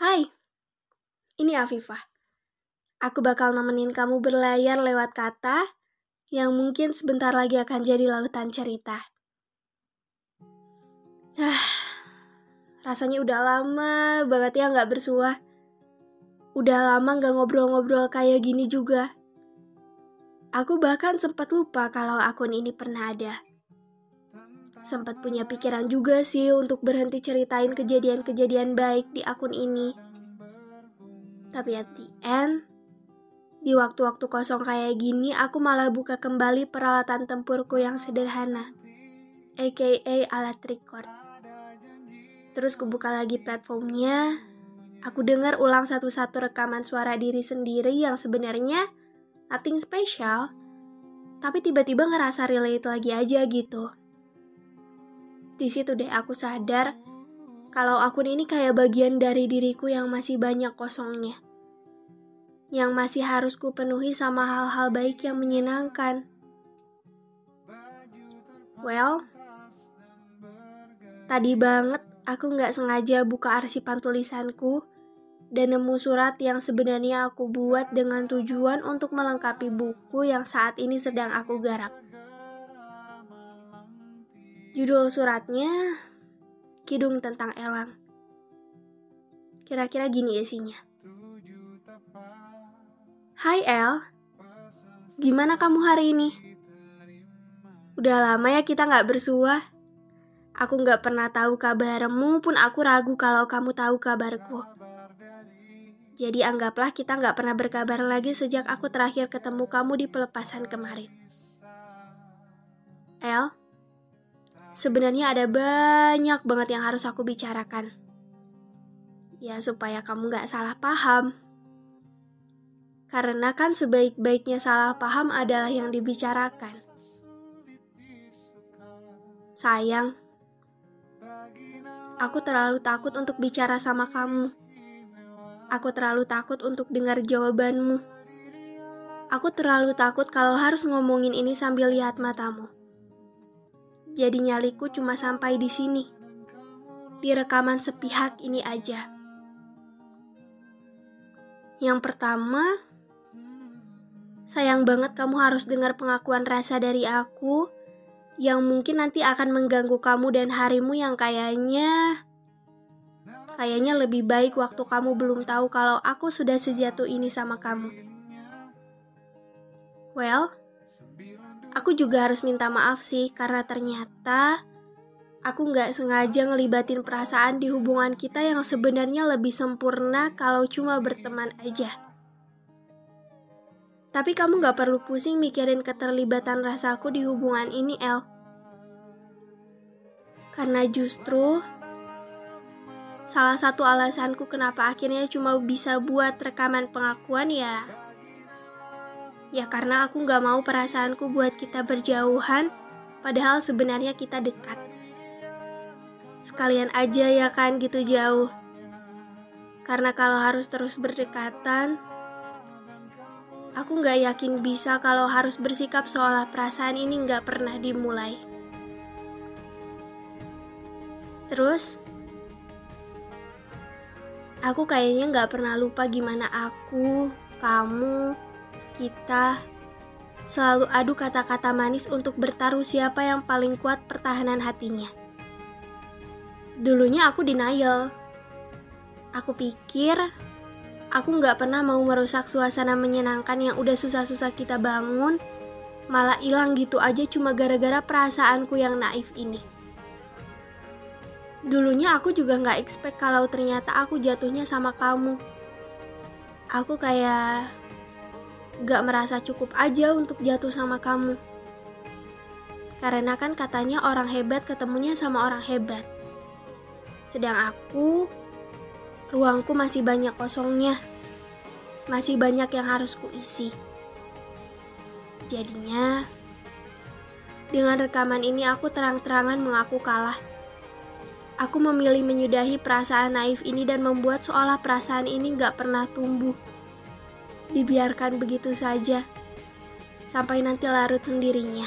Hai, ini Afifah. Aku bakal nemenin kamu berlayar lewat kata yang mungkin sebentar lagi akan jadi lautan cerita. Ah, rasanya udah lama banget ya nggak bersuah. Udah lama nggak ngobrol-ngobrol kayak gini juga. Aku bahkan sempat lupa kalau akun ini pernah ada. Sempat punya pikiran juga sih untuk berhenti ceritain kejadian-kejadian baik di akun ini. Tapi at the end, di waktu-waktu kosong kayak gini, aku malah buka kembali peralatan tempurku yang sederhana, aka alat record. Terus kubuka lagi platformnya, aku dengar ulang satu-satu rekaman suara diri sendiri yang sebenarnya nothing special, tapi tiba-tiba ngerasa relate lagi aja gitu. Di situ deh aku sadar kalau akun ini kayak bagian dari diriku yang masih banyak kosongnya. Yang masih harus ku penuhi sama hal-hal baik yang menyenangkan. Well, tadi banget aku nggak sengaja buka arsipan tulisanku dan nemu surat yang sebenarnya aku buat dengan tujuan untuk melengkapi buku yang saat ini sedang aku garap. Judul suratnya Kidung tentang Elang. Kira-kira gini isinya. Hai El, gimana kamu hari ini? Udah lama ya kita gak bersua. Aku gak pernah tahu kabarmu pun aku ragu kalau kamu tahu kabarku. Jadi anggaplah kita gak pernah berkabar lagi sejak aku terakhir ketemu kamu di pelepasan kemarin. El, Sebenarnya ada banyak banget yang harus aku bicarakan. Ya supaya kamu gak salah paham. Karena kan sebaik-baiknya salah paham adalah yang dibicarakan. Sayang, aku terlalu takut untuk bicara sama kamu. Aku terlalu takut untuk dengar jawabanmu. Aku terlalu takut kalau harus ngomongin ini sambil lihat matamu. Jadi nyaliku cuma sampai di sini. Di rekaman sepihak ini aja. Yang pertama, sayang banget kamu harus dengar pengakuan rasa dari aku yang mungkin nanti akan mengganggu kamu dan harimu yang kayaknya kayaknya lebih baik waktu kamu belum tahu kalau aku sudah sejatuh ini sama kamu. Well, Aku juga harus minta maaf sih karena ternyata aku nggak sengaja ngelibatin perasaan di hubungan kita yang sebenarnya lebih sempurna kalau cuma berteman aja. Tapi kamu gak perlu pusing mikirin keterlibatan rasaku di hubungan ini, El. Karena justru salah satu alasanku kenapa akhirnya cuma bisa buat rekaman pengakuan ya Ya karena aku gak mau perasaanku buat kita berjauhan, padahal sebenarnya kita dekat. Sekalian aja ya kan gitu jauh. Karena kalau harus terus berdekatan, aku gak yakin bisa kalau harus bersikap seolah perasaan ini gak pernah dimulai. Terus, aku kayaknya gak pernah lupa gimana aku, kamu, kita selalu adu kata-kata manis untuk bertaruh siapa yang paling kuat pertahanan hatinya. Dulunya aku denial. Aku pikir aku nggak pernah mau merusak suasana menyenangkan yang udah susah-susah kita bangun, malah hilang gitu aja cuma gara-gara perasaanku yang naif ini. Dulunya aku juga nggak expect kalau ternyata aku jatuhnya sama kamu. Aku kayak gak merasa cukup aja untuk jatuh sama kamu. Karena kan katanya orang hebat ketemunya sama orang hebat. Sedang aku, ruangku masih banyak kosongnya. Masih banyak yang harus kuisi. Jadinya, dengan rekaman ini aku terang-terangan mengaku kalah. Aku memilih menyudahi perasaan naif ini dan membuat seolah perasaan ini gak pernah tumbuh dibiarkan begitu saja sampai nanti larut sendirinya.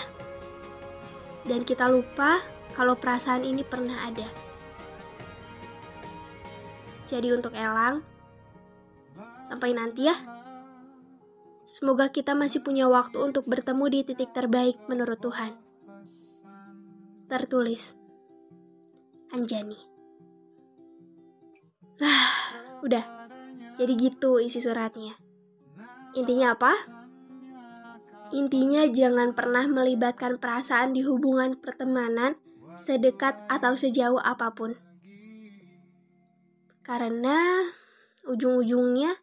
Dan kita lupa kalau perasaan ini pernah ada. Jadi untuk Elang, sampai nanti ya. Semoga kita masih punya waktu untuk bertemu di titik terbaik menurut Tuhan. Tertulis Anjani. Nah, udah. Jadi gitu isi suratnya. Intinya apa? Intinya jangan pernah melibatkan perasaan di hubungan pertemanan sedekat atau sejauh apa pun. Karena ujung-ujungnya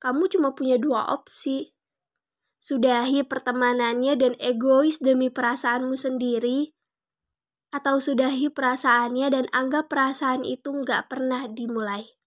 kamu cuma punya dua opsi. Sudahi pertemanannya dan egois demi perasaanmu sendiri, atau sudahi perasaannya dan anggap perasaan itu nggak pernah dimulai.